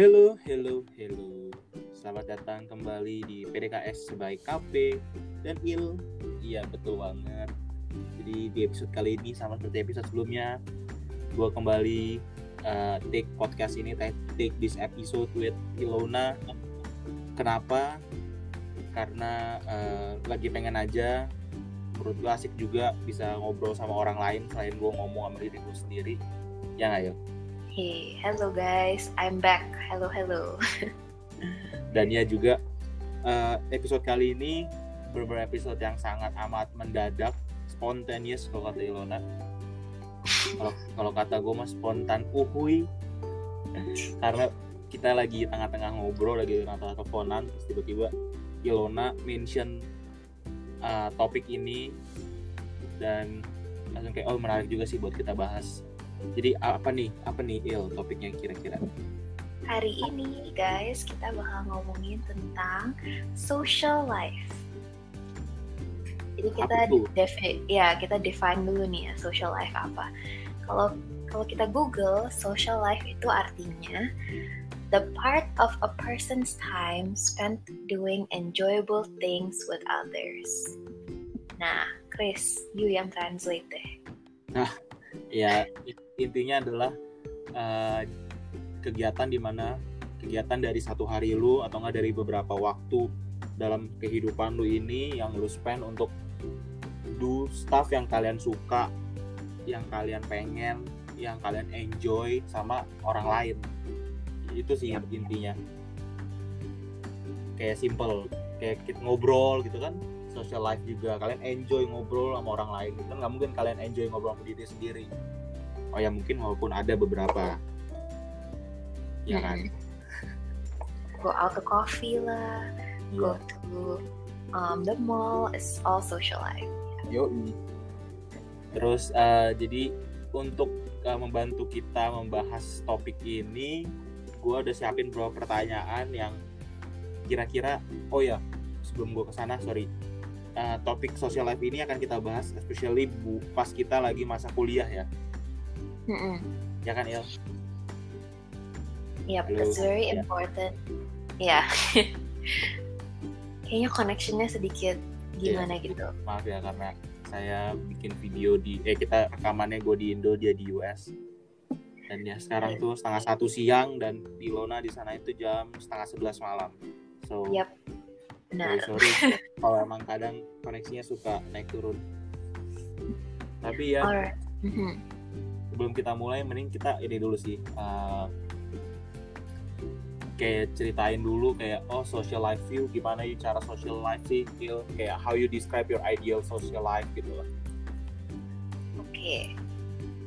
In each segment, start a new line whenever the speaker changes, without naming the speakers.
Hello, hello, hello. Selamat datang kembali di PDKS sebagai KP dan Il. Iya, betul banget. Jadi di episode kali ini sama seperti episode sebelumnya, gue kembali uh, take podcast ini, take, take this episode with Ilona. Kenapa? Karena uh, lagi pengen aja menurut gue asik juga bisa ngobrol sama orang lain selain gue ngomong sama diri gue sendiri ya nggak
Hey, hello guys, I'm back. Hello, hello.
dan ya juga uh, episode kali ini beberapa episode yang sangat amat mendadak spontaneous kalau kata Ilona kalau kalau kata gue mah spontan uhui karena kita lagi tengah-tengah ngobrol lagi tengah-tengah teleponan terus tiba-tiba Ilona mention uh, topik ini dan langsung kayak oh menarik juga sih buat kita bahas jadi apa nih apa nih Il topiknya kira-kira
Hari ini guys kita bakal ngomongin tentang social life. Jadi kita defi ya kita define dulu nih ya social life apa. Kalau kalau kita Google social life itu artinya the part of a person's time spent doing enjoyable things with others. Nah, Chris, you yang translate deh.
Nah, ya intinya adalah uh, kegiatan di mana kegiatan dari satu hari lu atau enggak dari beberapa waktu dalam kehidupan lu ini yang lu spend untuk do stuff yang kalian suka, yang kalian pengen, yang kalian enjoy sama orang lain. Itu sih intinya. Kayak simple, kayak ngobrol gitu kan, social life juga. Kalian enjoy ngobrol sama orang lain. Kan nggak mungkin kalian enjoy ngobrol sama diri sendiri. Oh ya mungkin walaupun ada beberapa. Ya kan?
Go out to coffee lah yeah. go to um, the mall is all social life
yo terus uh, jadi untuk uh, membantu kita membahas topik ini gue udah siapin beberapa pertanyaan yang kira-kira oh ya sebelum gue ke sana sorry. Uh, topik social life ini akan kita bahas especially bu pas kita lagi masa kuliah ya
mm -mm.
ya kan Il
Yep, Halo. that's very yeah. important. Ya. Yeah. Kayaknya connectionnya sedikit gimana yeah. gitu.
Maaf ya karena saya bikin video di eh kita rekamannya gue di Indo dia di US dan ya sekarang tuh setengah satu siang dan di Lona di sana itu jam setengah sebelas malam so
yep.
Benar. sorry, sorry kalau emang kadang koneksinya suka naik turun tapi ya
Alright.
Sebelum kita mulai mending kita ini dulu sih uh, kayak ceritain dulu kayak oh social life you gimana you cara social life sih feel kayak how you describe your ideal social life gitu lah.
Oke, okay.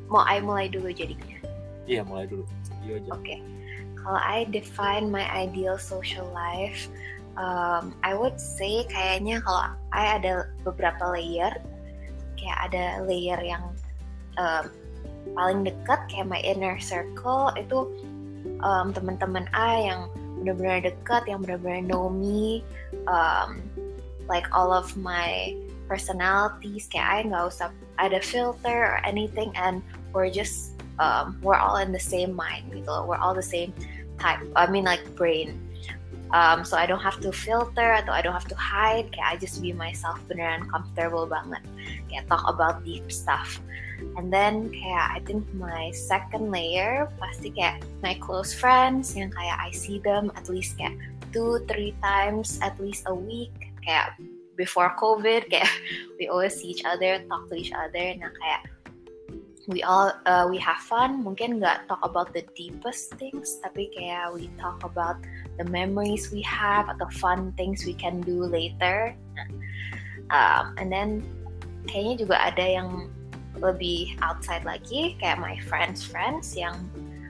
mau I mulai dulu jadinya.
Iya mulai dulu. Iya.
Oke, okay. kalau I define my ideal social life, um, I would say kayaknya kalau I ada beberapa layer, kayak ada layer yang um, paling dekat kayak my inner circle itu um, teman-teman I yang benar-benar dekat, yang benar-benar know me, um, like all of my personalities, kayak I nggak usah ada filter or anything, and we're just um, we're all in the same mind gitu, we're all the same type. I mean like brain. Um, so I don't have to filter atau I don't have to hide, kayak I just be myself beneran comfortable banget, kayak talk about deep stuff. And then kayak I think my second layer pasti kayak my close friends yang kayak I see them at least kayak two three times at least a week. Kayak before COVID kayak we always see each other talk to each other. Nah kayak we all uh, we have fun. Mungkin nggak talk about the deepest things tapi kayak we talk about the memories we have atau fun things we can do later. Um, and then kayaknya juga ada yang lebih outside lagi kayak my friends friends yang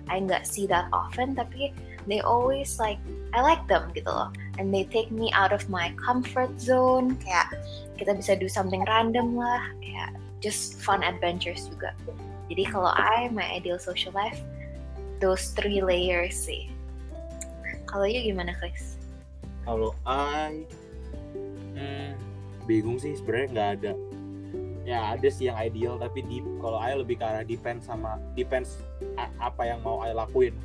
I nggak see that often tapi they always like I like them gitu loh. And they take me out of my comfort zone kayak kita bisa do something random lah kayak just fun adventures juga. Jadi kalau I my ideal social life those three layers sih kalau you gimana Chris?
Kalau I hmm, bingung sih sebenarnya nggak ada. Ya ada sih yang ideal tapi di kalau I lebih ke arah depend sama depends apa yang mau I lakuin.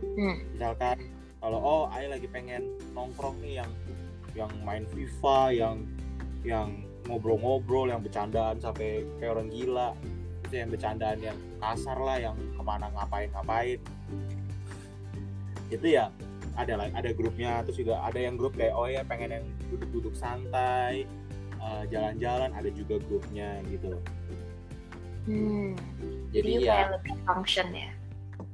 Hmm.
misalkan kalau oh I lagi pengen nongkrong nih yang yang main FIFA yang yang ngobrol-ngobrol yang bercandaan sampai kayak orang gila. Itu yang bercandaan yang kasar lah yang ke mana ngapain-ngapain itu ya ada ada grupnya terus juga ada yang grup kayak oh ya pengen yang duduk-duduk santai uh, jalan-jalan ada juga grupnya gitu
Hmm.
jadi
Jadi
ya
kayak lebih function ya.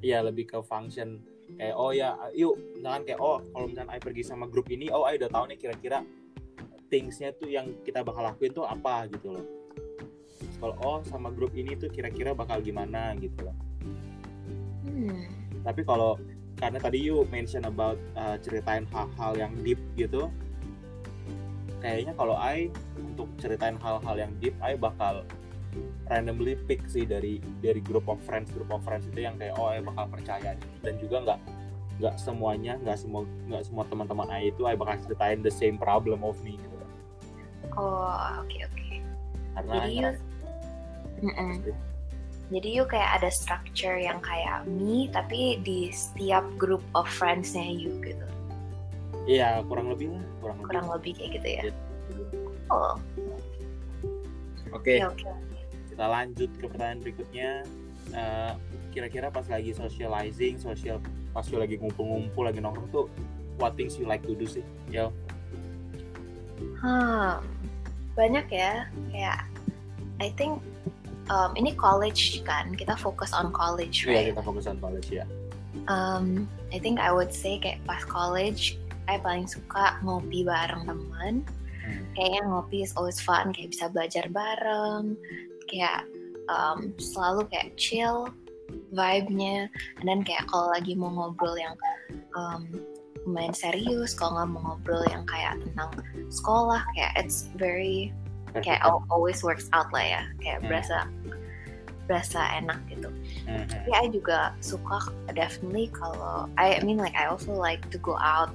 Iya lebih ke function kayak oh ya yuk misalkan kayak oh kalau misalkan I pergi sama grup ini oh I udah tahu nih kira-kira thingsnya tuh yang kita bakal lakuin tuh apa gitu loh Terus kalau oh sama grup ini tuh kira-kira bakal gimana gitu loh
Hmm.
tapi kalau karena tadi you mention about uh, ceritain hal-hal yang deep gitu. Kayaknya kalau I untuk ceritain hal-hal yang deep I bakal randomly pick sih dari dari group of friends. Group of friends itu yang kayak oh I bakal percaya dan juga nggak nggak semuanya nggak semua nggak semua teman-teman I itu I bakal ceritain the same problem of me gitu.
Oh, oke oke.
karena
Jadi
I
you. Jadi you kayak ada structure yang kayak me, tapi di setiap group of friends-nya you gitu.
iya kurang lebih lah kurang lebih
Kurang lebih kayak gitu ya.
Iya.
Oh,
oke
oke oke.
kita lanjut ke pertanyaan berikutnya Eh, kira-kira pas lagi socializing social pas you lagi ngumpul-ngumpul lagi nongkrong tuh what things you like to do sih ya
Hmm, banyak ya. Kayak I think um, ini college kan, kita fokus on college,
Iya
right?
kita fokus on college ya
Um, I think I would say kayak pas college, I paling suka ngopi bareng teman.
Hmm.
Kayaknya ngopi is always fun, kayak bisa belajar bareng, kayak um, selalu kayak chill vibe-nya. Then kayak kalau lagi mau ngobrol yang um, main serius, kalau nggak mau ngobrol yang kayak tentang sekolah, kayak it's very kayak al- always works out lah ya, kayak
Hmm.
berasa berasa enak gitu.
Mhm.
Tapi I juga suka definitely kalau I mean like I also like to go out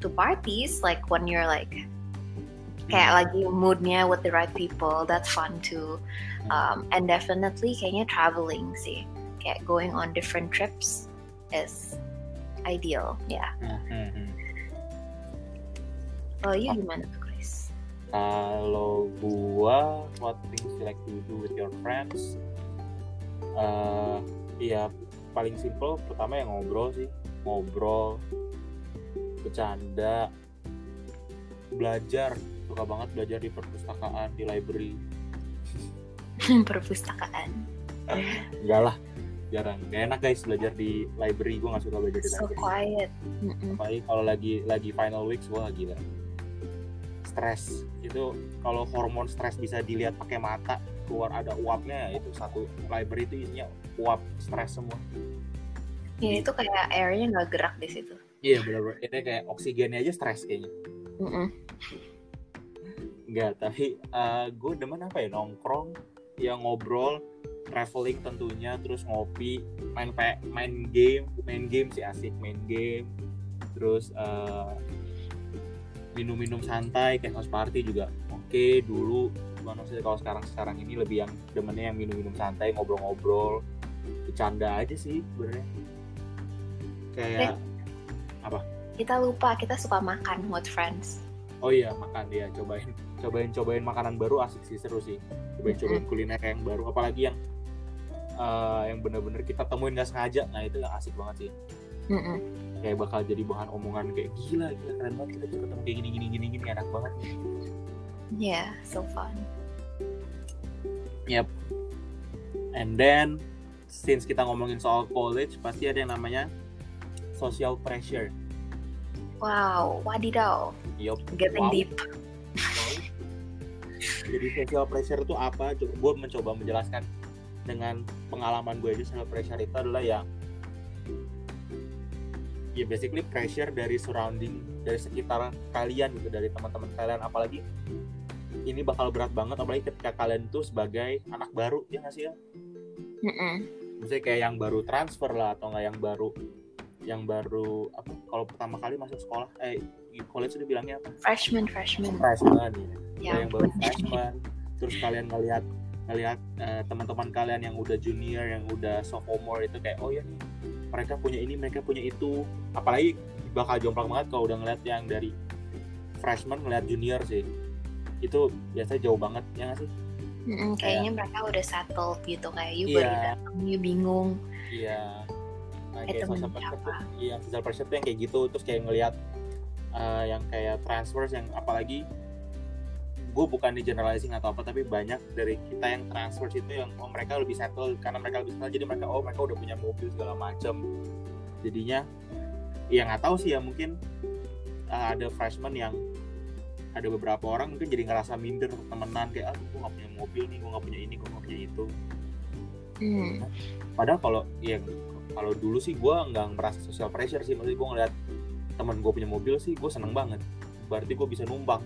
to parties like when you're like kayak lagi moodnya with the right people that's fun too um, and definitely kayaknya traveling sih kayak going on different trips is ideal ya
Mhm.
kalau you gimana tuh Chris
kalau gua what things you like to do with your friends? Eh iya paling simple pertama yang ngobrol sih. Ngobrol bercanda belajar. Suka banget belajar di perpustakaan di library.
Perpustakaan.
Enggak lah jarang. Gak enak guys belajar di library. Gue gak suka belajar di
so
library.
quiet. Mm-mm.
apalagi kalau lagi lagi final weeks wah gila stres. Itu kalau hormon stres bisa dilihat pakai mata keluar ada uapnya ya itu satu library itu isinya uap stres semua.
Ya itu kayak airnya nggak gerak di situ.
Iya benar-benar ini kayak oksigennya aja stres kayaknya. Enggak tapi gue demen apa ya? Nongkrong ya ngobrol traveling tentunya terus ngopi main pe- main game. Main game sih asik main game. Terus eh, minum-minum santai kayak house party juga oke dulu. Cuman maksudnya kalau sekarang sekarang ini lebih yang demennya yang minum-minum santai ngobrol-ngobrol. Bercanda aja sih sebenarnya. Kayak
kita lupa kita suka makan with friends.
Oh iya makan dia cobain cobain cobain makanan baru asik sih seru sih. Cobain cobain kuliner yang baru. Apalagi yang eh, yang bener-bener kita temuin nggak sengaja. Nah itu yang asik banget sih.
Mm-mm.
Kayak bakal jadi bahan omongan kayak gila gila keren banget kita tuh ketemu kayak gini gini gini gini enak banget nih
yeah so fun
and then since kita ngomongin soal college pasti ada yang namanya social pressure
wow wadidaw
Yup.
getting
Wow.
deep
Jadi social pressure itu apa? Gue mencoba menjelaskan dengan pengalaman gue aja social pressure itu adalah yang ya basically pressure dari surrounding dari sekitar kalian gitu dari teman-teman kalian. Apalagi ini bakal berat banget apalagi ketika kalian tuh sebagai anak baru ya nggak sih ya?
Mm-mm.
misalnya kayak yang baru transfer lah atau nggak yang baru yang baru apa kalau pertama kali masuk sekolah eh college itu bilangnya apa?
Freshman freshman.
Freshman ya.
Ya
yang baru freshman. terus kalian ngelihat ngelihat eh, teman-teman kalian yang udah junior yang udah sophomore itu kayak oh ya nih mereka punya ini mereka punya itu. Apalagi bakal jomplang banget kalau udah ngeliat yang dari freshman ngeliat junior sih. Itu biasanya jauh banget ya nggak sih?
Mm-mm, kayaknya mereka udah settled gitu kayak you
Iya.
baru datang you bingung.
Iya. Nah,
Eh,
kayak
temen
social pressure tuh iya social pressure tuh yang kayak gitu terus kayak ngeliat eh, yang kayak transfers yang apalagi gue bukan di generalizing atau apa tapi banyak dari kita yang transfers itu yang oh mereka lebih settle karena mereka lebih settle jadi mereka oh mereka udah punya mobil segala macem. Jadinya ya nggak tahu sih ya mungkin uh, ada freshman yang ada beberapa orang mungkin jadi ngerasa minder temenan kayak ah gue gak punya mobil nih gue gak punya ini gue gak punya itu.
Hmm.
padahal kalau ya kalau dulu sih gue nggak merasa social pressure sih maksudnya gue ngeliat teman gue punya mobil sih gue seneng banget. Berarti gue bisa numpang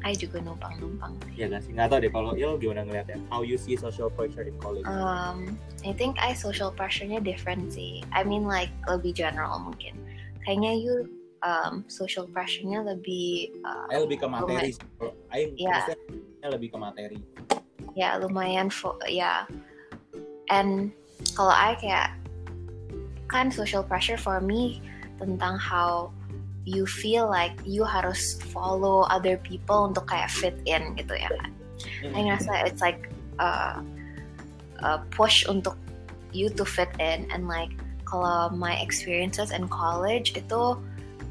I juga numpang-numpang
ya kan sih nggak tahu deh kalau Il gimana ngeliatnya how you see social pressure in college
Um, I think I social pressure-nya different sih. I mean like lebih general mungkin. Kayaknya you um, social pressure-nya lebih uh,
Ayo lebih ke materi sih.
Iya.
maksudnya lebih ke materi
ya lumayan fo ya. And kalau I kayak kan social pressure for me tentang how you feel like you harus follow other people untuk kayak fit in gitu ya kan.
Hmm.
I ngerasa it's like uh, a push untuk you to fit in and like kalau my experiences in college itu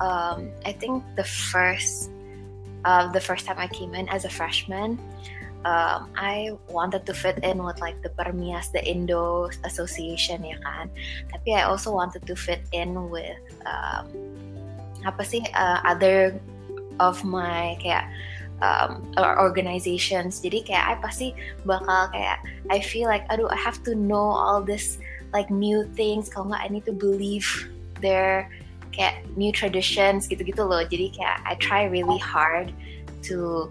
um, I think the first uh, the first time I came in as a freshman um, I wanted to fit in with like the Permias the Indo Association ya kan tapi I also wanted to fit in with um, apa sih uh, other of my kayak um, or- organizations. Jadi kayak I pasti bakal kayak I feel like aduh I have to know all this like new things. Kalau nggak I need to believe their kayak new traditions gitu-gitu loh. Jadi kayak I try really hard to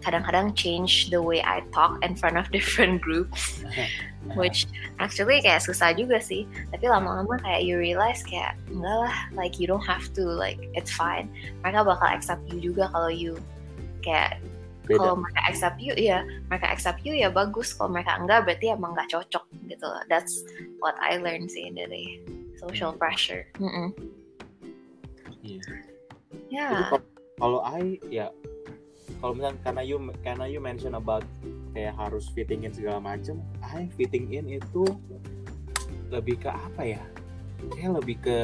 kadang-kadang change the way I talk in front of different groups. Which actually kayak susah juga sih. Tapi lama-lama kayak you realize kayak enggak lah like you don't have to like it's fine. Mereka bakal accept you juga kalau you kayak kalau mereka accept you ya mereka accept you ya bagus. Kalau mereka enggak berarti emang nggak cocok gitu that's what I learned sih dari social pressure. Mm-mm.
Iya.
ya
Jadi kalau- kalau I ya kalau misalnya karena you karena you mention about kayak harus fitting in segala macem I fitting in itu lebih ke apa ya? Kayak lebih ke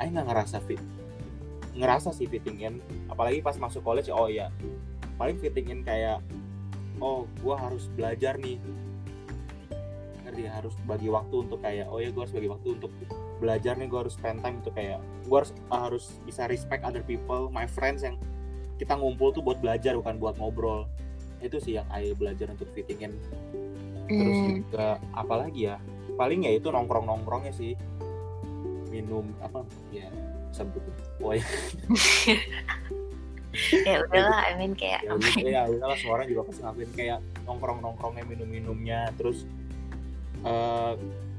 I nggak ngerasa fit ngerasa sih fitting in apalagi pas masuk college oh ya paling fitting in kayak oh gua harus belajar nih. Ngerti harus bagi waktu untuk kayak oh ya gua harus bagi waktu untuk belajar nih gue harus spend time untuk kayak gue harus harus bisa respect other people my friends yang kita ngumpul tuh buat belajar bukan buat ngobrol. Itu sih yang Ayo belajar untuk fitting in terus
Mm.
juga apalagi ya paling ya itu nongkrong nongkrongnya sih. Minum apa ya sebut oh ya
ya udahlah I mean kayak
ya udah ya. udahlah semua orang juga pasti ngakuin kayak nongkrong nongkrongnya minum minumnya terus eh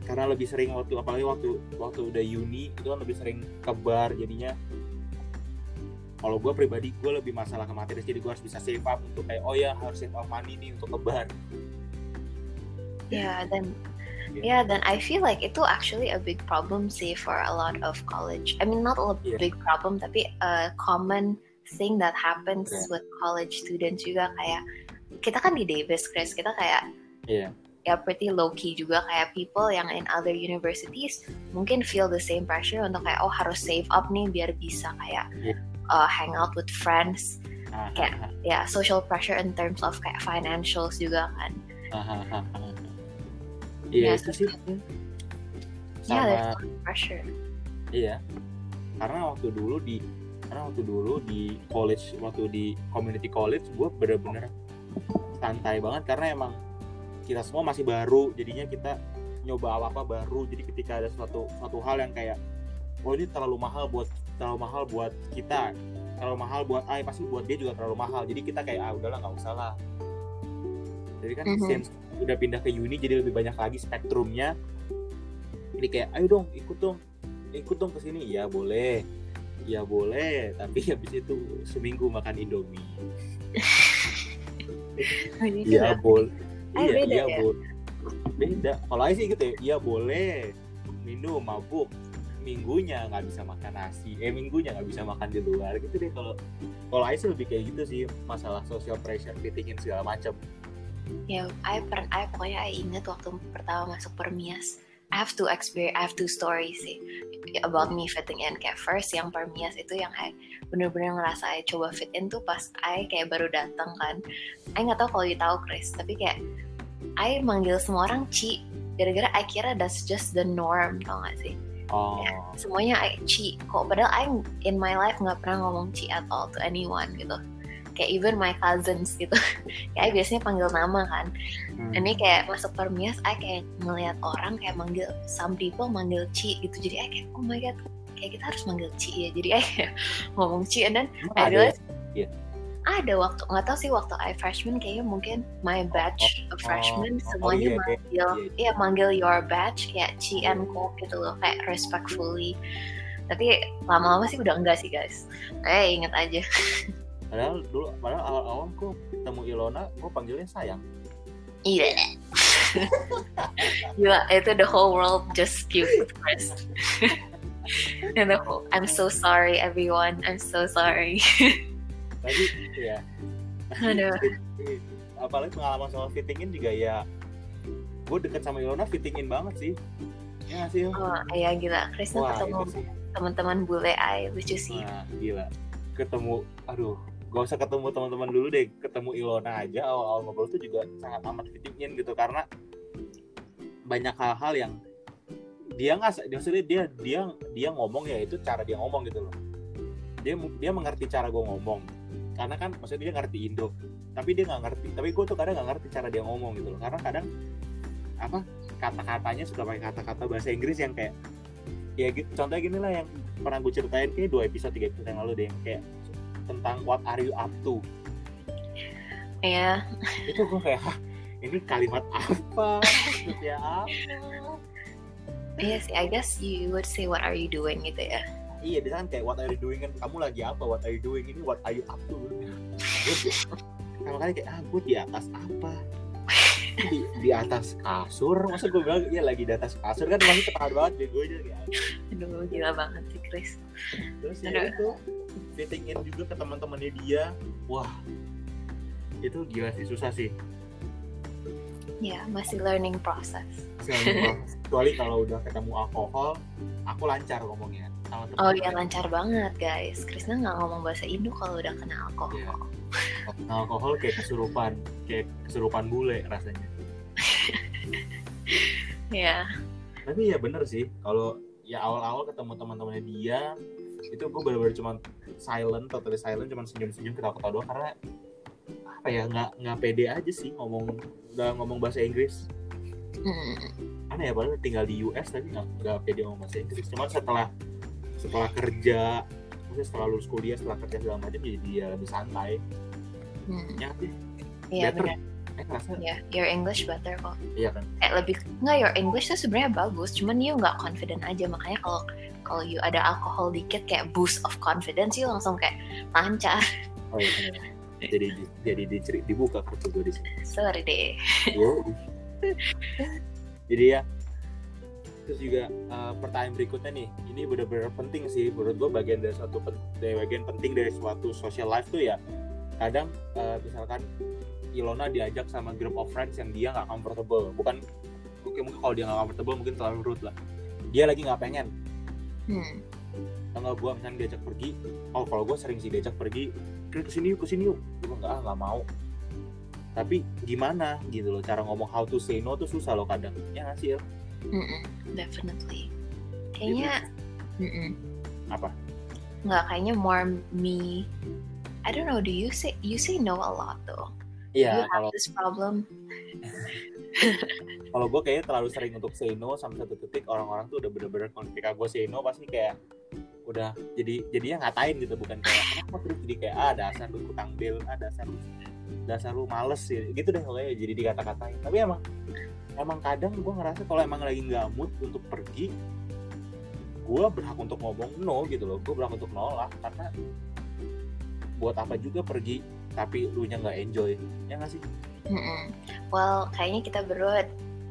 karena lebih sering waktu apalagi waktu waktu udah uni itu kan lebih sering ke bar jadinya kalau gue pribadi gue lebih masalah ke materi jadi gue harus bisa save up untuk kayak oh ya harus save up money nih untuk ke bar
ya dan
Yeah.
ya dan I feel like itu actually a big problem sih for a lot of college I mean not a
Yeah.
big problem tapi a common thing that happens
Yeah.
with college students juga kayak kita kan di Davis Chris kita kayak
Iya.
ya pretty low key juga kayak people yang in other universities mungkin feel the same pressure untuk kayak oh harus save up nih biar bisa kayak
Yeah.
Uh, hang out with friends.
Ah,
Kayak- ya social pressure in terms of kayak financials juga kan.
Ah, ah. iya
Ya,
itu sih.
yeah there's
sama
a lot of pressure.
Iya, karena waktu dulu di karena waktu dulu di college waktu di community college gue bener-bener santai banget karena emang kita semua masih baru. Jadinya kita nyoba apa apa baru. Jadi ketika ada suatu suatu hal yang kayak oh ini terlalu mahal buat terlalu mahal buat kita. Terlalu mahal buat ah pasti buat dia juga terlalu mahal. Jadi kita kayak ah udahlah nggak usah lah. Jadi kan
Mhm.
since udah pindah ke uni jadi lebih banyak lagi spektrumnya. Jadi kayak ayo dong ikut dong ikut dong ke sini. Ya boleh. Ya boleh. Tapi habis itu seminggu makan indomie.
Ini
ya
juga.
boleh iya iya
ya?
boleh beda. Kalau Ais sih gitu ya iya boleh. Minum mabuk minggunya nggak bisa makan nasi eh minggunya nggak bisa makan di luar gitu deh. Kalau kalau Ais lebih kayak gitu sih masalah social pressure fittingin segala macam
ya I per I pokoknya I inget waktu pertama masuk permias. I have to experience I have two stories sih. About me fitting in. Kayak first yang permias itu yang I bener-bener ngerasa I coba fit in tuh pas I kayak baru datang kan. I nggak tahu kalau you tahu Chris tapi kayak I manggil semua orang Ci. Gara-gara I kira that's just the norm tau gak sih
oh
Ya, semuanya I, Ci kok padahal I in my life nggak pernah ngomong Ci at all to anyone gitu kayak even my cousins gitu kayak biasanya panggil nama kan
hmm.
ini kayak masuk permias I kayak ngelihat orang kayak manggil some people manggil Ci gitu jadi I kayak oh my god kayak kita harus manggil Ci ya jadi I kayak ngomong Ci and then
Emang
I
ya?
realize
Iya.
Ada waktu nggak tahu sih waktu I freshman kayaknya mungkin my batch of freshmen
oh,
semuanya
iya, iya,
manggil
iya.
iya. manggil your batch kayak Ci and Ko gitu loh kayak respectfully. Tapi lama-lama sih udah enggak sih guys. Eh inget aja.
Padahal dulu padahal awal-awal gue ketemu Ilona gue panggilnya sayang.
Iya. Gila, itu the whole world just cute Chris. And the whole, I'm so sorry everyone. I'm so sorry
tapi ya
Aduh.
apalagi pengalaman soal fittingin juga ya gue deket sama Ilona fittingin banget sih ya sih
oh iya gila Krisna ketemu
sih
teman-teman bule I lucu sih
Nah, gila. Ketemu, aduh, gak usah ketemu teman-teman dulu deh. Ketemu Ilona aja awal-awal ngobrol tuh juga sangat amat fittingin gitu karena banyak hal-hal yang dia nggak, maksudnya dia dia dia ngomong ya itu cara dia ngomong gitu loh. Dia dia mengerti cara gue ngomong karena kan maksudnya dia ngerti Indo. Tapi dia nggak ngerti. Tapi gue tuh kadang nggak ngerti cara dia ngomong gitu loh. Karena kadang apa kata-katanya suka pakai kata-kata bahasa Inggris yang kayak ya gitu contohnya gini lah yang pernah gue ceritain kayak dua episode tiga episode yang lalu deh yang kayak tentang what are you up to?
Ya
itu gue kayak ini kalimat apa? Maksudnya apa?
Iya sih I guess you would say what are you doing gitu ya
iya dia kan kayak what are you doing? Kan kamu lagi apa? What are you doing? Ini what are you up to? Gue pertama kali kayak ah gue di atas apa? Di, di atas kasur? Masa gue bilang iya lagi di atas kasur? Kan masih ketahuan banget deh gue aja kayak.
Aduh gila banget sih Chris.
Terus ya itu fitting in juga ke teman-temannya dia. Wah itu gila sih susah sih.
Ya masih learning process.
Kecuali kalau udah ketemu alkohol aku lancar ngomongnya sama temen
oh iya lancar banget guys. Krisna nggak ngomong bahasa Indo kalau udah kena alkohol.
Iya. alkohol kayak kesurupan kayak kesurupan bule rasanya.
Ya
tapi ya bener sih kalau ya awal-awal ketemu teman-temannya dia itu gue bener-bener cuma silent totally silent cuma senyum-senyum ketawa-ketawa doang karena apa ya nggak nggak pede aja sih ngomong udah ngomong bahasa Inggris.
Hmm,
aneh ya padahal tinggal di US tapi nggak nggak pede ngomong bahasa Inggris. Cuman setelah setelah kerja maksudnya setelah lulus kuliah setelah kerja segala macam jadi dia lebih santai.
Hmm.
ya
iya
better.
benar.
Eh
ya your English better kok.
Iya kan?
Kayak lebih nggak your English tuh sebenarnya bagus cuman you nggak confident aja. Makanya kalau kalau you ada alkohol dikit kayak boost of confidence you langsung kayak lancar.
Oh iya jadi di- jadi diceri- dibuka kartu gue di sini.
Sorry deh.
Jadi ya terus juga eh, pertanyaan berikutnya nih ini benar-benar penting sih. Menurut gue bagian dari suatu pen- dari bagian penting dari suatu social life tuh ya kadang eh, misalkan Ilona diajak sama group of friends yang dia nggak comfortable. Bukan mungkin mungkin kalau dia nggak comfortable mungkin terlalu rude lah. Dia lagi nggak pengen.
Hmm.
atau nggak gue misalnya diajak pergi oh kalau gue sering sih diajak pergi ke ke sini yuk ke sini yuk. Gue nggak ah, nggak mau. Tapi gimana gitu loh cara ngomong how to say no tuh susah loh kadang. Ya nggak sih ya
Mm-mm, definitely. Kayaknya mm-mm.
apa?
Nggak kayaknya more me. I don't know do you say you say no a lot though.
Iya
you have
kalau
this problem?
Kalau gue kayaknya terlalu sering untuk say no sampai satu titik orang-orang tuh udah bener-bener ketika gue say no pasti kayak udah jadi jadinya ngatain gitu bukan kayak kenapa terus? Jadi kayak ah dasar lu bil ah dasar lu dasar lu males sih gitu deh pokoknya jadi dikata-katain. Tapi emang emang kadang gue ngerasa kalau emang lagi nggak mood untuk pergi gue berhak untuk ngomong no gitu loh. Gue berhak untuk nolak karena buat apa juga pergi tapi lu nya nggak enjoy. Ya nggak sih?
Well kayaknya kita berdua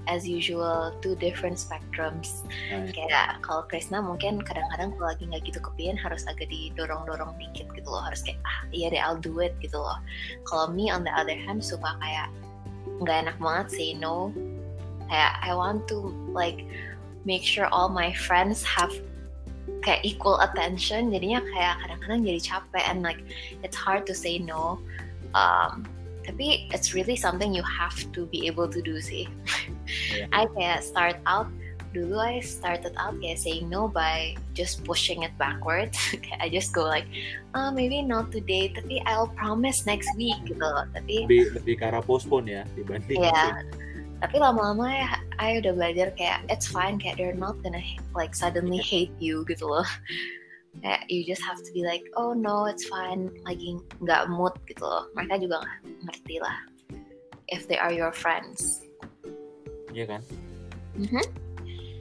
as usual two different spectrums.
Nah,
kayak kalau Krisna mungkin kadang-kadang kalau lagi nggak gitu kepikiran harus agak didorong-dorong dikit gitu loh. Harus kayak ah iya deh I'll do it gitu loh. Kalau me on the other hand suka kayak nggak enak banget say no kayak I want to like make sure all my friends have kayak equal attention. Jadinya kayak kadang-kadang jadi capek and like it's hard to say no. Um, tapi it's really something you have to be able to do sih.
Yeah.
I kayak start out dulu I started out kayak saying no by just pushing it backwards I just go like oh maybe not today tapi I'll promise next week gitu loh. Tapi
lebih lebih ke arah postpone ya dibanding
Iya. Tapi lama-lama ya I udah belajar kayak it's fine kayak they're not gonna like suddenly hate you gitu loh. Kayak you just have to be like oh no it's fine. Lagi nggak mood gitu loh. Mereka juga nggak ngerti lah if they are your friends.
Iya kan?
Mhm.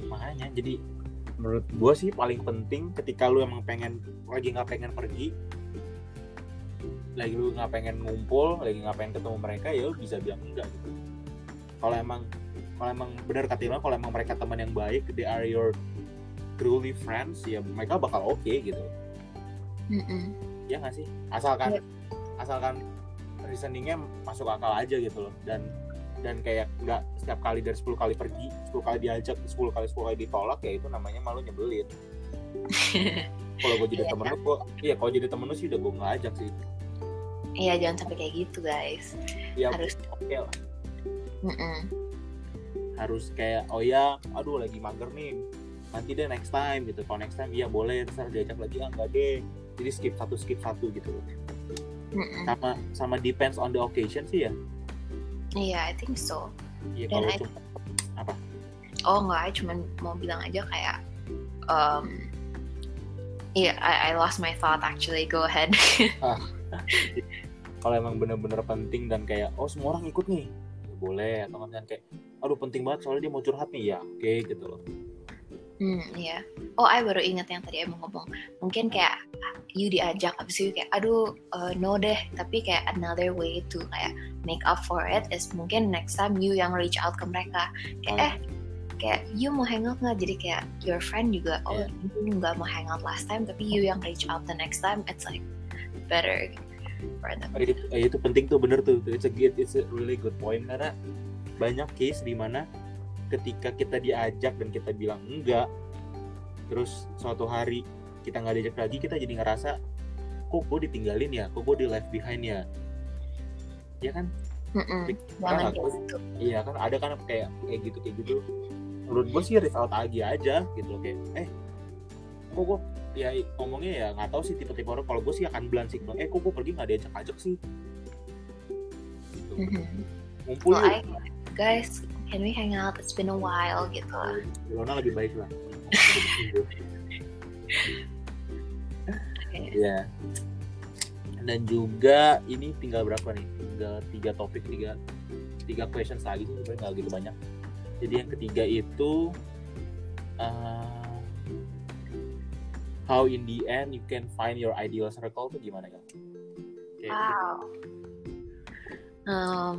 makanya jadi menurut gue sih paling penting ketika lu emang pengen lagi nggak pengen pergi lagi lu nggak pengen ngumpul lagi nggak pengen ketemu mereka ya lu bisa bilang enggak gitu kalau emang kalau emang benar kata Ilham, kalau emang mereka teman yang baik they are your truly friends ya mereka bakal oke gitu.
Mm-mm.
ya nggak sih? Asalkan
Iya.
asalkan reasoningnya masuk akal aja gitu loh. Dan dan kayak nggak setiap kali dari 10 kali pergi 10 kali diajak 10 kali 10 kali ditolak ya itu namanya malu nyebelin. Kalau gue jadi
Iya,
temen lu kok iya kalau jadi temen lu sih udah gue nggak ajak sih.
Iya jangan sampai kayak gitu guys.
Ya
harus
oke lah
Mm-mm.
harus kayak oh ya aduh lagi mager nih. Nanti deh next time gitu. Kalau next time iya boleh. Terus diajak lagi ah enggak deh. Jadi skip satu skip satu gitu.
Mm-mm.
sama sama depends on the occasion sih ya.
Iya I think so.
Iya kalau
I-
cuma
Oh enggak, I cuman mau bilang aja kayak um, Iya, I, I lost my thought actually. Go ahead.
kalau emang bener-bener penting dan kayak oh semua orang ikut nih boleh atau kan kayak aduh penting banget soalnya dia mau curhat nih ya oke gitu loh
hmm, iya. Oh, I baru ingat yang tadi emang ngomong. Mungkin kayak you diajak abis itu kayak aduh uh, no deh. Tapi kayak another way to kayak make up for it is mungkin next time you yang reach out ke mereka. Kayak eh kayak you mau hangout nggak jadi kayak your friend juga oh
Yeah.
you nggak mau hangout last time tapi you yang reach out the next time it's like better
itu, eh, itu penting tuh bener tuh. It's a good it's a really good point. Karena banyak case di mana ketika kita diajak dan kita bilang enggak terus suatu hari kita nggak diajak lagi kita jadi ngerasa kok gue ditinggalin ya? Kok gue di left behind ya? Ya kan? Aku-
gitu.
iya kan ada kan kayak kayak gitu kayak gitu. Menurut gue sih reach out aja aja gitu loh kayak eh kok gue ya ngomongnya ya nggak tahu sih tipe-tipe orang kalau gue sih akan bilang, eh kok gue pergi nggak diajak ajak sih Gitu.
Mhm.
ngumpul
Well, I, guys, can we hang out? It's been a while gitu lah.
Ilona lebih baik lah
Kayak,
Iya. Dan juga ini tinggal berapa nih? Tinggal tiga topik, tiga tiga questions lagi sih sebenarnya nggak gitu banyak. Jadi yang ketiga itu uh, how in the end you can find your ideal circle tuh gimana ya? Kayak
Wow. Um,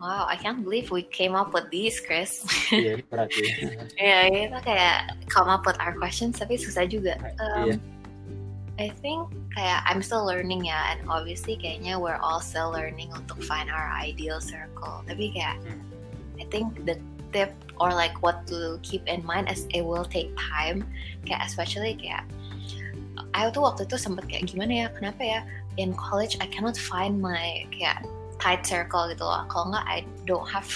wow, I can't believe we came up with these, Chris.
Iya, ini berat ya.
ya, kita kayak come up with our questions, tapi susah juga. Um,
Iya.
I think kayak I'm still learning ya, and obviously kayaknya we're all still learning untuk find our ideal circle. Tapi kayak
Hmm.
I think the tip or like what to keep in mind is it will take time. Kayak especially kayak I tuh waktu itu sempet kayak gimana ya, kenapa ya in college I cannot find my kayak tight circle gitu loh. Kalau nggak I don't have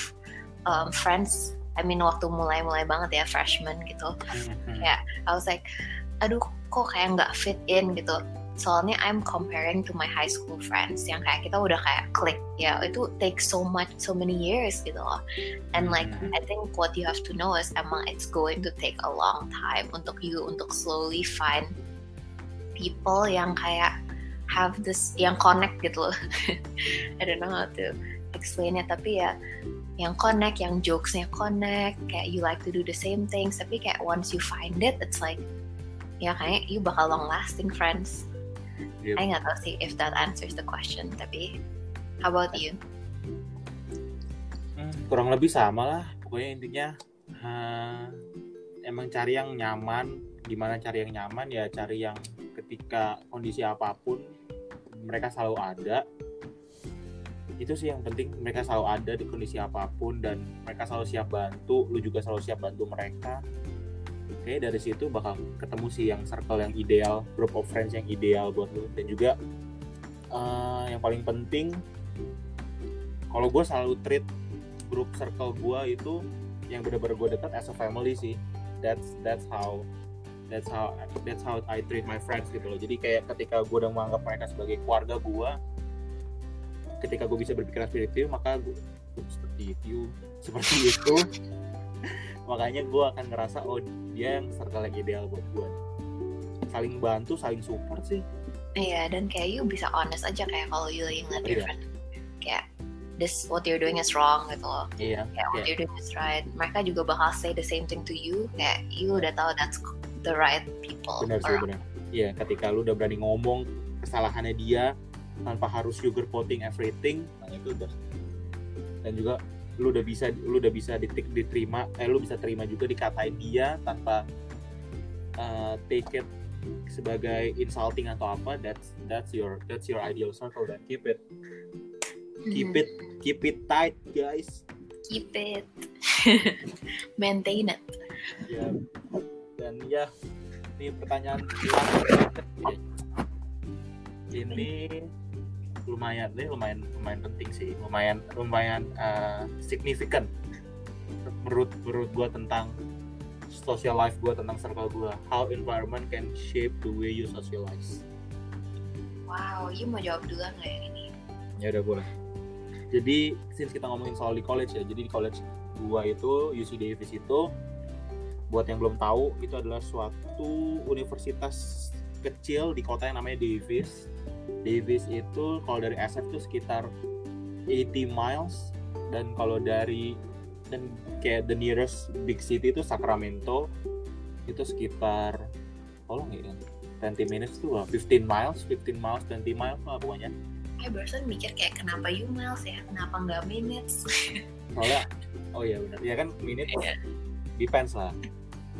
um, friends. I mean waktu mulai-mulai banget ya freshman gitu.
Mhm.
Kayak I was like, aduh kok kayak nggak fit in gitu. Soalnya I'm comparing to my high school friends yang kayak kita udah kayak click ya itu takes so much so many years gitu loh. And like
Mhm.
I think what you have to know is emang it's going to take a long time untuk you untuk slowly find people yang kayak have this yang connect gitu loh. I don't know how to explain it tapi ya yang connect, yang jokesnya connect, kayak you like to do the same things, tapi kayak once you find it, it's like ya kayak you bakal long lasting friends.
Yep.
I nggak tahu sih if that answers the question, tapi how about you?
Hmm, kurang lebih sama lah. Pokoknya intinya uh, emang cari yang nyaman. Gimana cari yang nyaman? Ya cari yang ketika kondisi apa pun mereka selalu ada. Itu sih yang penting mereka selalu ada di kondisi apa pun dan mereka selalu siap bantu. Lu juga selalu siap bantu mereka oke dari situ bakal ketemu sih yang circle yang ideal group of friends yang ideal buat lu. Dan juga uh, yang paling penting kalau gue selalu treat grup circle gue itu yang benar-benar gue dekat as a family sih. That's that's how that's how that's how I treat my friends gitu loh. Jadi kayak ketika gue udah menganggap mereka sebagai keluarga gue ketika gue bisa berpikiran seperti itu maka gue seperti itu seperti itu makanya gue akan ngerasa oh dia yang circle yang ideal buat gue saling bantu saling support sih.
Iya dan kayak you bisa honest aja kayak kalau you lagi ngeliat your friend kayak this what you're doing is wrong gitu loh.
Iya
kayak what yeah. you're doing is right. Mereka juga bakal say the same thing to you kayak you udah tahu that's the right people
benar sih benar. Iya ketika lu udah berani ngomong kesalahannya dia tanpa harus sugar coating everything nah itu udah. Dan juga lu udah bisa lu udah bisa ditik diterima eh lu bisa terima juga dikatain dia tanpa uh, take it sebagai insulting atau apa that's that's your that's your ideal circle dan keep it. Keep it keep it tight guys.
Keep it. Maintain it.
Ya. Dan ya ini pertanyaan ini lumayan deh lumayan lumayan penting sih lumayan lumayan uh, signifikan menurut menurut gue tentang social life gue tentang circle gue how environment can shape the way you socialize.
Wow you mau jawab dulu nggak yang ini?
Ya udah boleh. Jadi since kita ngomongin soal di college ya jadi di college gue itu UC Davis itu buat yang belum tahu itu adalah suatu universitas kecil di kota yang namanya Davis Davis itu kalau dari SF itu sekitar 80 miles. Dan kalau dari dan kayak the nearest big city itu Sacramento itu sekitar tolong ya 20 minutes tuh 15 miles 15 miles 20 miles lah pokoknya.
Eh barusan mikir kayak kenapa you miles ya? Kenapa nggak minutes?
Soalnya oh iya benar ya kan minutes yeah. depends lah.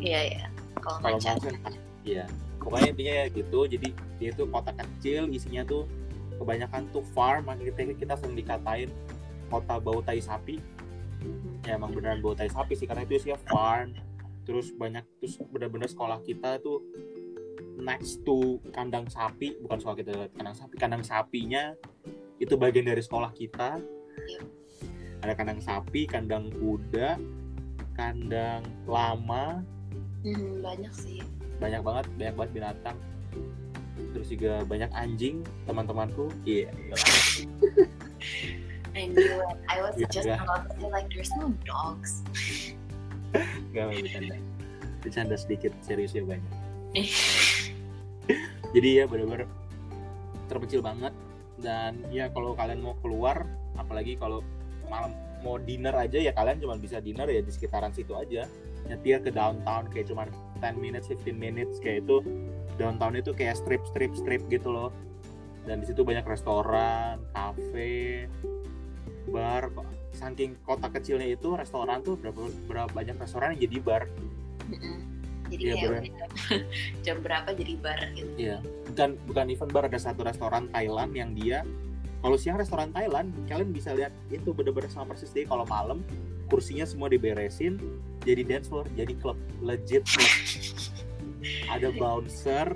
Iya iya.
Kalau miles kan iya. Pokoknya intinya ya gitu jadi dia itu kota kecil isinya tuh kebanyakan tuh farm makanya kita sering dikatain kota bau tai sapi. Ya emang beneran bau tai sapi sih karena itu sih farm. Terus banyak terus bener-bener sekolah kita tuh next to kandang sapi bukan sekolah kita kandang sapi kandang sapinya itu bagian dari sekolah kita. Ada kandang sapi kandang kuda kandang lama.
Hmm, banyak sih.
Banyak banget banyak banget binatang terus juga banyak anjing teman-temanku iya yeah.
I knew it. I was yeah, just yeah. about to say like there's no dogs.
Gak mau bercanda. Bercanda sedikit, serius ya banyak. Jadi ya benar-benar terpencil banget dan ya kalau kalian mau keluar, apalagi kalau malam mau dinner aja ya kalian cuma bisa dinner ya di sekitaran situ aja. Nyetir ke downtown kayak cuma 10 minutes 15 minutes kayak itu downtown itu kayak strip strip strip gitu loh. Dan di situ banyak restoran kafe bar. Saking kota kecilnya itu restoran tuh berapa berapa banyak restoran yang jadi bar.
Jadi ya, kayak jam, jam berapa jadi bar gitu.
Iya. Bukan bukan event bar ada satu restoran Thailand yang dia kalau siang restoran Thailand kalian bisa lihat itu bener-bener sama persis. Jadi kalau malam kursinya semua diberesin jadi dance floor jadi klub legit ada bouncer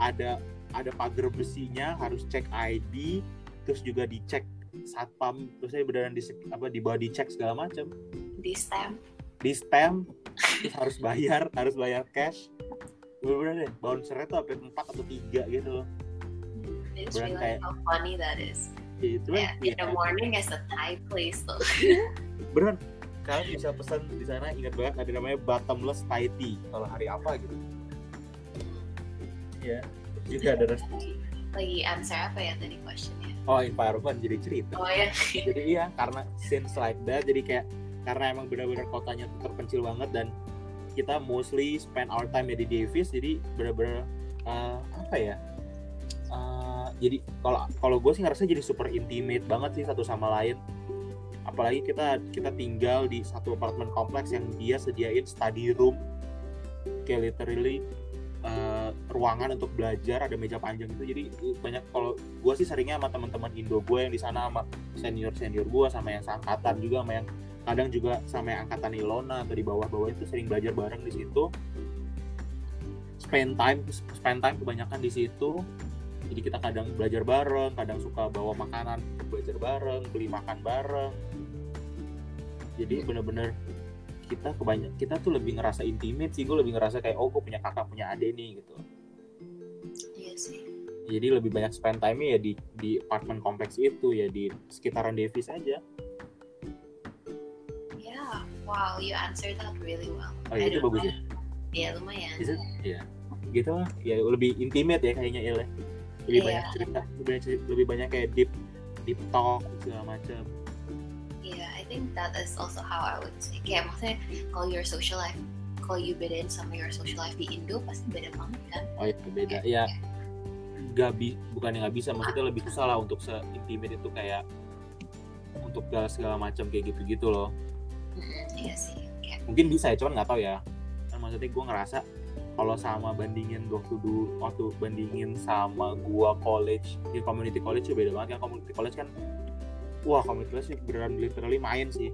ada ada pagar besinya harus cek ID terus juga dicek satpam terus saya beneran di apa di bawah dicek segala macam
di stamp.
Di stamp terus harus bayar harus bayar cash. Bener-bener deh bouncernya tuh sampai empat atau tiga gitu
It's really kayak, how funny that is.
Itu
yeah, in the morning is a Thai place though.
Beneran, kalian bisa pesan di sana ingat banget ada namanya bottomless Thai tea. Kalau hari apa gitu ya juga ada rest
lagi answer apa ya tadi questionnya?
Oh environment jadi cerita.
Oh ya
jadi iya karena since like that jadi kayak karena emang benar-benar kotanya terpencil banget dan kita mostly spend our time ya di Davis jadi benar-benar uh, apa ya? Uh, jadi kalau kalau gue sih ngerasa jadi super intimate banget sih satu sama lain. Apalagi kita kita tinggal di satu apartemen kompleks yang dia sediain study room. Kayak literally uh, ruangan untuk belajar ada meja panjang itu jadi banyak kalau gue sih seringnya sama teman-teman Indo gue yang di sana sama senior senior gue sama yang seangkatan juga sama yang kadang juga sama yang angkatan Ilona atau di bawah-bawah itu sering belajar bareng di situ. Spend time spend time kebanyakan di situ. Jadi kita kadang belajar bareng kadang suka bawa makanan belajar bareng beli makan bareng. Jadi bener-bener kita kebanyak kita tuh lebih ngerasa intimate sih gue lebih ngerasa kayak oh gue punya kakak punya adik nih gitu
iya sih
jadi lebih banyak spend time ya di di apartemen kompleks itu ya di sekitaran Davis aja
ya yeah. wow you answered that really well
oh ya itu bagus ya
Iya lumayan.
Iya. Gitu lah. Ya lebih intimate ya kayaknya ya. Lebih yeah. banyak cerita, lebih banyak, lebih banyak kayak deep deep talk segala macam
think that is also how I would say. Kayak maksudnya kalau your social life kalau you bedain sama your social life di Indo pasti beda banget kan?
Oh iya beda. Okay. ya gak bi bukan yang nggak bisa maksudnya lebih susah lah untuk se intimate itu kayak untuk segala segala macam kayak gitu gitu loh.
Mm, iya sih okay.
mungkin bisa ya cuman nggak tahu ya. Kan maksudnya gue ngerasa kalau sama bandingin waktu dulu waktu bandingin sama gua college di community college ya beda banget kan community college kan wah komunitas sih beneran literally main sih.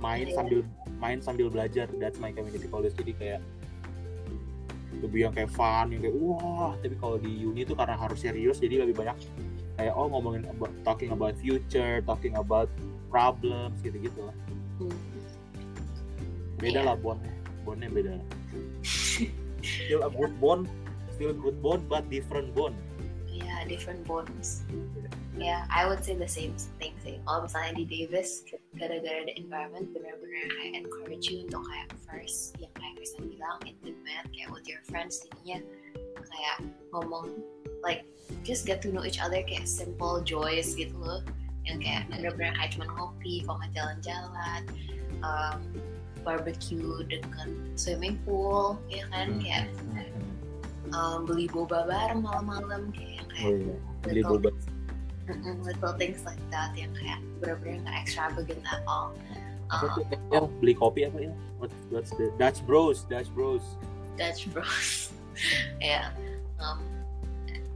Main yeah. sambil main sambil belajar. That's my community college. Jadi kayak lebih yang kayak fun yang kayak wah. Tapi kalau di uni tuh karena harus serius jadi lebih banyak kayak oh ngomongin about, talking about future talking about problems gitu gitu lah. Hmm. beda yeah. lah bondnya. Bondnya beda. Still a good bond still a good bond but different bond.
Yeah different bonds ya yeah, I would say the same thing sih. Kalau misalnya di Davis gara-gara the environment benar-benar kayak encourage you untuk kayak first yang kayak Kristen bilang intimate kayak with your friends jadinya kayak ngomong like just get to know each other kayak simple joys gitu loh. Yang kayak benar-benar kayak cuma ngopi kalau nggak jalan-jalan um, barbecue dengan swimming pool ya kan? Hmm, kayak um, beli boba bareng malam-malam kayak kayak oh, iya.
beli boba.
mm little things like that yang kayak bener-bener gak extravagant at all.
Um, ya, beli kopi apa ya? What, what's the Dutch Bros? Dutch Bros.
Dutch Bros. ya, yeah. um,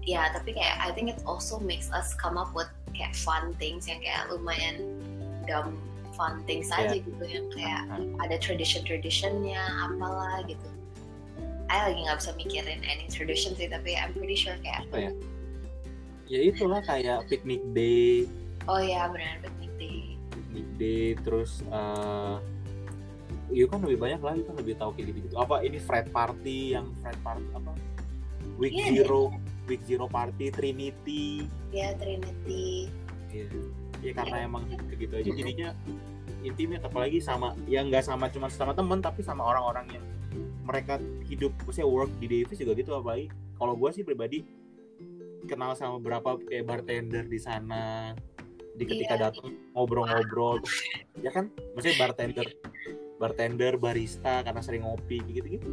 ya yeah, tapi kayak I think it also makes us come up with kayak fun things yang kayak lumayan dumb fun things yeah. aja gitu yang kayak uh-huh. ada tradition traditionnya apalah gitu. I lagi nggak bisa mikirin any tradition sih tapi I'm pretty sure kayak
oh, ya? Ya itulah kayak picnic day.
Oh ya benar picnic day.
Picnic day terus uh, Iya kan lebih banyak lagi kan lebih tahu kayak gitu gitu apa ini Fred party yang Fred party apa? Week yeah, zero yeah. week zero party Trinity.
Ya yeah, Trinity.
Iya ya karena yeah. emang gitu aja jadinya intimate apalagi sama ya nggak sama cuma sama temen tapi sama orang-orang yang mereka hidup maksudnya work di Davis juga gitu apalagi kalau gue sih pribadi kenal sama beberapa kayak bartender di sana di ketika yeah. datang ngobrol-ngobrol ya kan maksudnya bartender bartender barista karena sering ngopi gitu gitu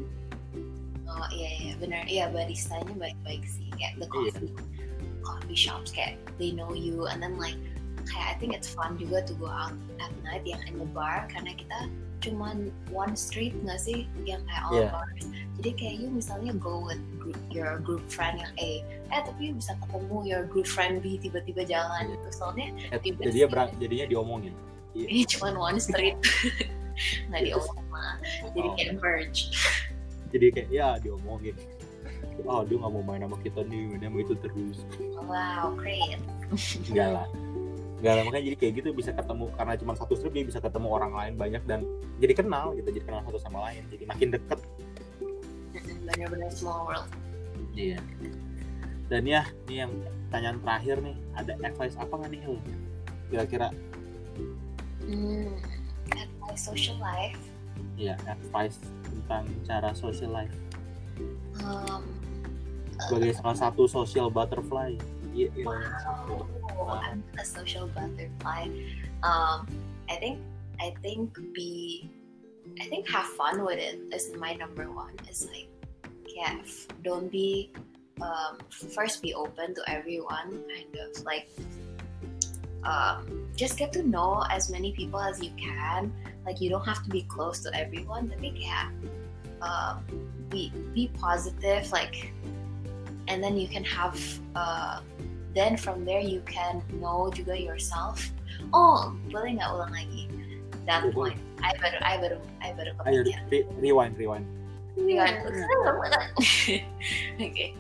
oh iya iya benar iya baristanya baik-baik sih kayak the iya. coffee yeah. coffee shops kayak they know you and then like kayak I think it's fun juga to go out at night yang in the bar karena kita cuman one street nggak sih yang kayak all yeah. bars jadi kayak you misalnya go with group, your group friend yang A. Eh tapi bisa ketemu your group friend B tiba-tiba jalan gitu. Soalnya
eh, jadinya berang, jadinya diomongin.
Ini cuman one street. Nggak diomongin mah jadi oh. kayak merge.
Jadi kayak ya diomongin. Oh dia nggak mau main sama kita nih dia mau itu terus.
Wow great.
Enggak lah. Gak lama kan jadi kayak gitu bisa ketemu karena cuma satu strip dia bisa ketemu orang lain banyak dan jadi kenal gitu jadi kenal satu sama lain jadi makin deket
benar-benar small world
iya dan ya ini yang pertanyaan terakhir nih ada advice apa nggak nih kira-kira
hmm, advice social life
iya advice tentang cara social life um, sebagai uh, salah satu social butterfly iya, iya
wow. I'm a social butterfly. Um, I think I think be I think have fun with it is my number one. It's like yeah, don't be um, first be open to everyone, kind of like um, just get to know as many people as you can. Like you don't have to be close to everyone tapi kayak um, be be positive like and then you can have uh, then from there you can know juga yourself. Oh boleh nggak ulang lagi? That point I baru I baru I baru kepikiran.
rewind, rewind.
Okay.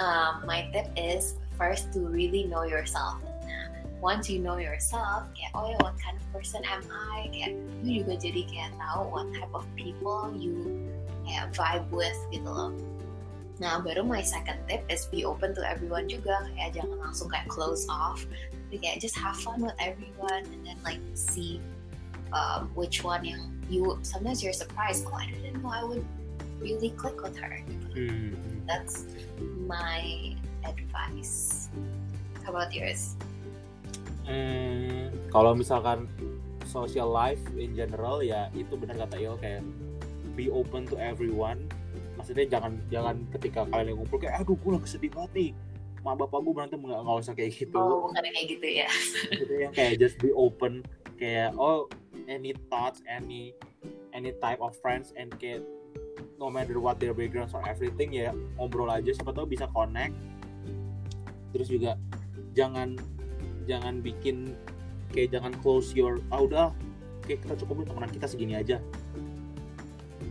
Um, my tip is first to really know yourself. Once you know yourself kayak oh ya what kind of person am I? Kayak you juga jadi kayak tahu what type of people you kayak vibe with gitu loh. Nah baru my second tip is be open to everyone juga. Kayak jangan langsung kayak close off. Tapi kayak just have fun with everyone and then like see um, which one yang you sometimes you're surprised oh I didn't know I would really click with her gitu.
Hmm.
that's my advice how about yours
Hmm, kalau misalkan social life in general ya itu benar kata Il kayak be open to everyone. Maksudnya jangan jangan ketika kalian yang ngumpul kayak aduh gue lagi sedih banget nih. Ma bapak gue berantem nggak nggak usah kayak gitu.
oh bukan kayak gitu ya
Maksudnya yang kayak just be open kayak oh any thoughts any any type of friends and kayak no matter what their backgrounds or everything ya ngobrol aja siapa tahu bisa connect. Terus juga jangan jangan bikin kayak jangan close your ah udah kayak kita cukup temenan kita segini aja.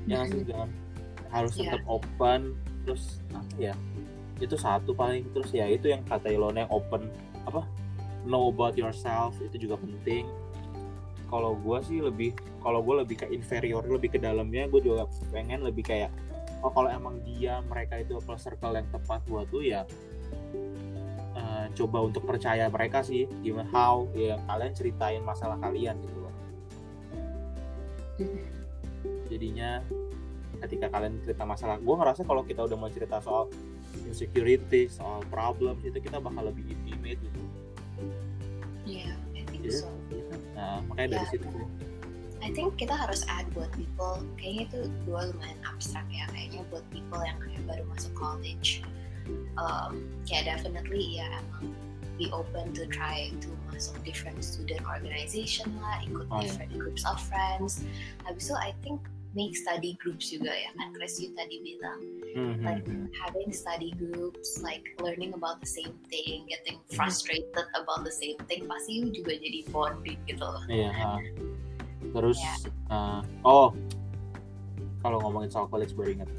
Jangan sih jangan harus
Iya.
tetap open terus apa ya itu satu paling terus ya itu yang kata Ilona yang open apa know about yourself itu juga penting kalau gue sih lebih kalau gue lebih ke inferior lebih ke dalamnya gue juga pengen lebih kayak oh kalau emang dia mereka itu apa circle yang tepat buat tuh ya eh, coba untuk percaya mereka sih gimana how ya kalian ceritain masalah kalian gitu loh. Jadinya ketika kalian cerita masalah gue ngerasa kalau kita udah mau cerita soal insecurity soal problem itu kita bakal lebih intimate gitu.
Yeah I think
Iya.
so
nah makanya dari
Ya.
situ.
I think kita harus add buat people kayaknya itu dua lumayan abstrak ya kayaknya buat people yang kayak baru masuk college um, kayak definitely ya emang be open to try to masuk different student organization lah ikut
Oh, iya.
different groups of friends habis itu I think make study groups juga ya kan Chris you tadi bilang
Hmm, hmm,
like having study groups like learning about the same thing getting frustrated about the same thing pasti you juga jadi bonding gitu loh
Iya. ha. Terus,
Ya.
eh, oh, kalau ngomongin soal college baru ingat.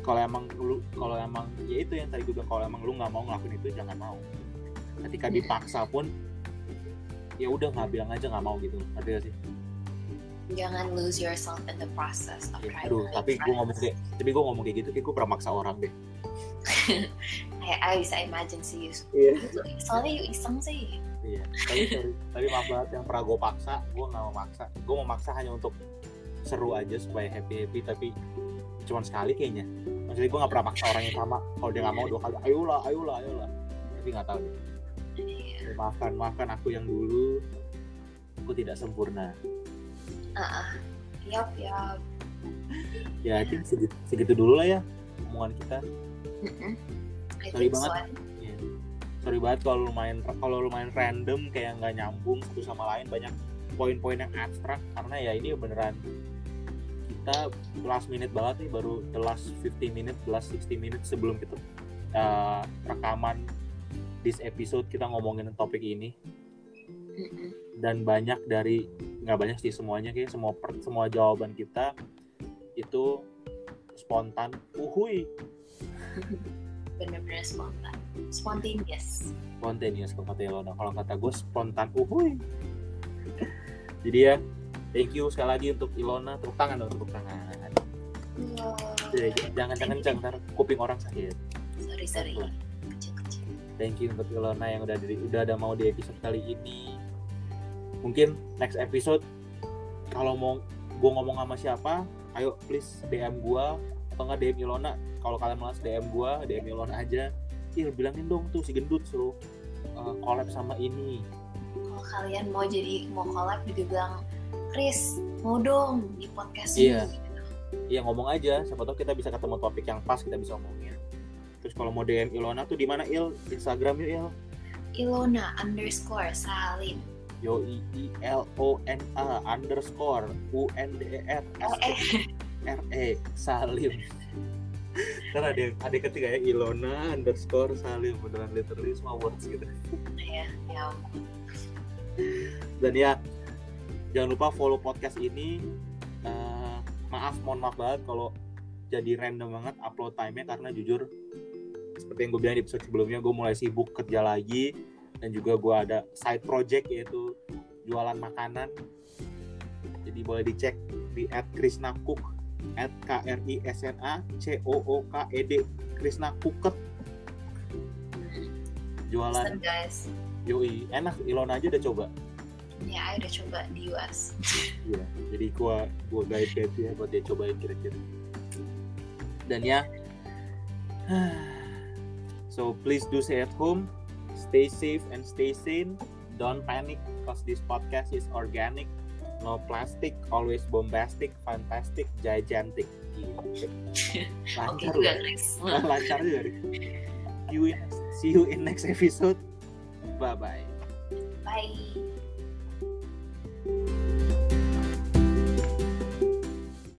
Kalau emang lu, kalau emang ya itu yang tadi gue bilang, kalau emang lu nggak mau ngelakuin itu jangan mau. Ketika dipaksa pun, ya udah nggak bilang aja nggak mau gitu. Ngerti gak sih?
Jangan lose yourself in the process of
Ya,
trying
aduh, tapi gue ngomong kayak, tapi gue ngomong kayak gitu, kayak gue pernah maksa orang deh.
kayak I bisa imagine sih you
Iya.
soalnya you iseng sih
Iya. Tapi sorry, tapi maaf banget yang pernah gue paksa, gue nggak mau maksa. Gue mau maksa hanya untuk seru aja supaya happy happy, tapi cuman sekali kayaknya. Maksudnya gue nggak pernah maksa orang yang sama. Kalau dia nggak mau dua kali, ayolah, ayolah, ayolah. Tapi nggak tahu deh.
Iya.
Maafkan, maafkan aku yang dulu. Aku tidak sempurna.
Yap yap
Ya, I think segitu, segitu dulu lah ya omongan kita.
Mm-mm. I
Sorry
so.
banget. Iya. Sorry banget kalau lumayan kalau lumayan random kayak nggak nyambung satu sama lain banyak poin-poin yang abstrak karena ya ini beneran kita last minute banget nih baru the last 50 minutes, the last 60 minutes sebelum kita uh, rekaman this episode kita ngomongin topik ini dan banyak dari nggak banyak sih semuanya kayak semua per- semua jawaban kita itu spontan. Uhui
bener-bener spontan. Spontaneous.
Spontaneous kalau kata Ilona kalau kata gue spontan uhui jadi ya thank you sekali lagi untuk Ilona. Tepuk tangan dong tepuk tangan. Jadi, jangan jangan jangan ntar kuping orang sakit.
Sorry sorry. Kecil-kecil
thank you untuk Ilona yang udah di, udah ada mau di episode kali ini mungkin next episode kalau mau gue ngomong sama siapa ayo please DM gue atau nggak DM Ilona. Kalau kalian malas DM gue DM Ilona aja. Il bilangin dong tuh si gendut suruh uh, collab sama ini.
Kalau kalian mau jadi mau collab juga bilang Chris mau dong di podcast
Iya.
ini.
Iya. Ngomong aja. Siapa tahu kita bisa ketemu topik yang pas kita bisa omongin. Terus kalau mau DM Ilona tuh di mana Il? Instagram yuk Il.
Ilona underscore Salim.
Yo I I L O N A underscore U N D E R S R E Salim. Kan ada yang ada ketiga ya Ilona underscore Salim beneran literally semua words gitu.
ya, ya.
Dan ya jangan lupa follow podcast ini. Eh, maaf mohon maaf banget kalau jadi random banget upload time-nya karena jujur seperti yang gue bilang di episode sebelumnya gue mulai sibuk kerja lagi dan juga gue ada side project yaitu jualan makanan jadi boleh dicek di at Krishna Cook at K R I S N A C O O K E D Krishna Cooket jualan
guys.
yoi enak Ilona aja udah coba
Ya, I udah coba di US.
Iya, jadi gua gua guide guide dia buat dia cobain kira-kira. Dan ya, so please do stay at home, stay safe and stay sane. Don't panic because this podcast is organic, no plastic, always bombastic, fantastic, gigantic. Lancar loh.
guys.
Lancar juga. deh. See you see you in next episode. Bye bye.
Bye.